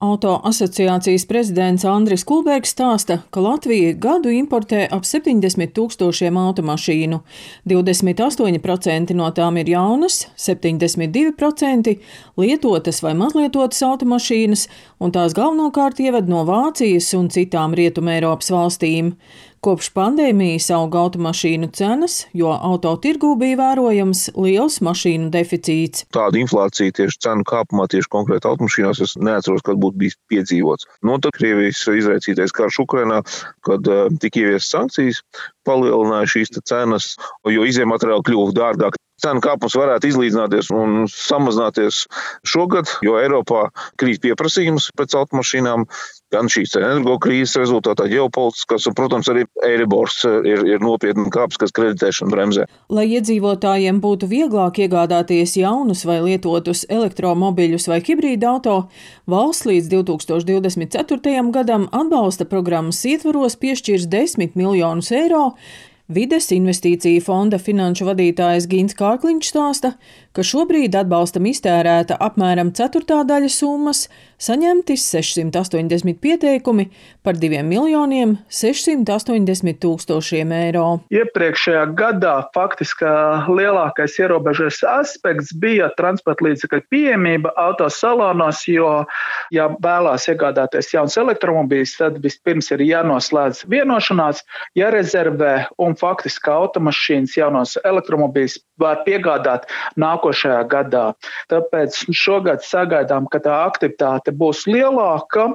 Auto asociācijas prezidents Andris Kulbergs stāsta, ka Latvija gadu importē ap 70 tūkstošiem automašīnu. 28% no tām ir jaunas, 72% lietotas vai mazlietotas automašīnas, un tās galvenokārt ieved no Vācijas un citām Rietumēropas valstīm. Kopš pandēmijas auga automašīnu cenas, jo autotirgū bija vērojams liels mašīnu deficīts. Tāda inflācija tieši cenu kāpumā, tieši konkrēti automašīnās, es neatceros, kad būtu bijis piedzīvots. No nu, tad Krievijas izraicītais karš Ukrainā, kad uh, tika ieviestas sankcijas, palielināja šīs cenas, jo izējumateriāli kļuva dārgāk cenu kāpums varētu izlīdzināties un samazināties šogad, jo Eiropā krīt pieprasījums pēc automašīnām, gan šīs energo krīzes rezultātā ģeopolitiskās, un, protams, arī Eiribors ir, ir nopietni kāps, kas kreditēšana bremzē. Lai iedzīvotājiem būtu vieglāk iegādāties jaunus vai lietotus elektromobiļus vai hibrīda auto, valsts līdz 2024. gadam atbalsta programmas ietvaros piešķirs 10 miljonus eiro, Vides investīciju fonda finanšu vadītājs Gins Kārkliņš stāsta, ka šobrīd atbalstam iztērēta apmēram ceturtā daļa summas, saņemti 680 pieteikumi par 2 miljoniem 680 tūkstošiem eiro. Iepriekšējā gadā faktiski lielākais ierobežojas aspekts bija transporta līdzekļu pieejamība autosalonos, jo, ja vēlās iegādāties jauns elektromobīls, tad vispirms ir jānoslēdz vienošanās, jārezervē un faktiski automašīnas jaunos elektromobīļus var piegādāt nākošajā gadā. Tāpēc šogad sagaidām, ka tā aktivitāte būs lielāka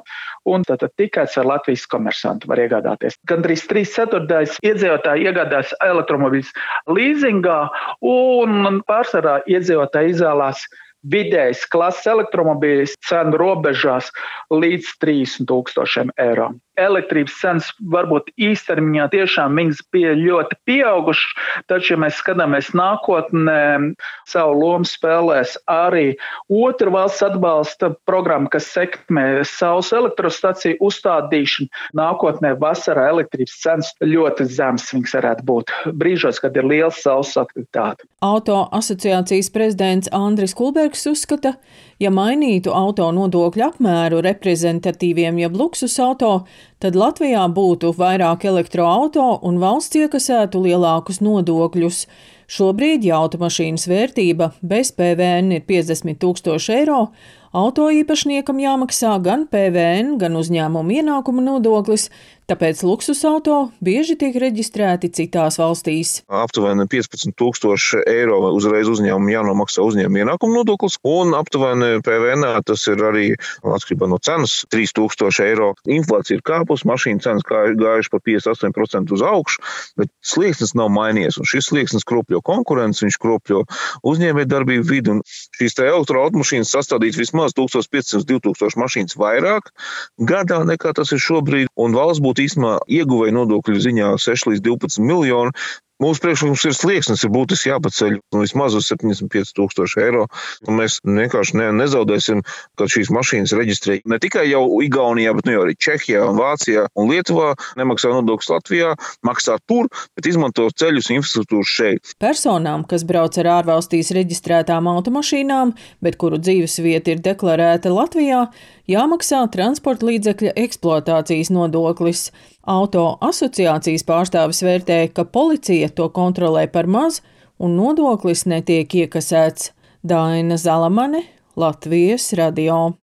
un tad tikai ar Latvijas komersantu var iegādāties. Gan arī 3 ceturtais iedzīvotāji iegādās elektromobīļus līzingā un pārsvarā iedzīvotāji izvēlās vidējas klases elektromobīļus cenu robežās līdz 30 tūkstošiem eiro elektrības cenas varbūt īstermiņā tiešām viņas bija ļoti pieaugušas, taču, ja mēs skatāmies nākotnē, savu lomu spēlēs arī otra valsts atbalsta programma, kas sekmē saules elektrostaciju uzstādīšanu. Nākotnē vasarā elektrības cenas ļoti zemes viņas varētu būt brīžos, kad ir liels saules aktivitāte. Auto asociācijas prezidents Andris Kulbergs uzskata, ja mainītu auto nodokļu apmēru reprezentatīviem jeb luksus auto, tad Latvijā būtu vairāk elektroauto un valsts iekasētu lielākus nodokļus. Šobrīd, ja automašīnas vērtība bez PVN ir 50 tūkstoši eiro, auto īpašniekam jāmaksā gan PVN, gan uzņēmuma ienākuma nodoklis, tāpēc luksusauto bieži tiek reģistrēti citās valstīs. Aptuveni 15,000 eiro uzreiz uzņēmumam jānomaksā uzņēmuma ienākuma nodoklis, un aptuveni PVN tas ir arī atkarībā no cenas - 3000 eiro. Inflācija ir kāpus, mašīna cenas gājuši pa 58% uz augšu, bet slieksnis nav mainījies, šis slieksnis kropļo konkurenci, viņš kropļo uzņēmējdarbību vidi, šīs elektroautomašīnas sastādīt vismaz 1500-2000 mašīnas vairāk gadā nekā tas ir šobrīd, un valsts būtu būtu īstenībā ieguvēja nodokļu ziņā 6 līdz 12 miljoni. Mūsu priekšlikums ir slieksnis, ir būtiski jāpaceļ nu, vismaz uz 75,000 eiro. Mēs vienkārši ne, nezaudēsim, kad šīs mašīnas reģistrē ne tikai jau Igaunijā, bet nu, arī Čehijā, un Vācijā un Lietuvā. Nemaksā nodokļus Latvijā, maksā tur, bet izmanto ceļus infrastruktūru šeit. Personām, kas brauc ar ārvalstīs reģistrētām automašīnām, bet kuru dzīves vieta ir deklarēta Latvijā, jāmaksā transporta līdzekļa eksploatācijas nodoklis. Auto asociācijas pārstāvis vērtē, ka policija to kontrolē par maz un nodoklis netiek iekasēts. Daina Zalamane, Latvijas radio.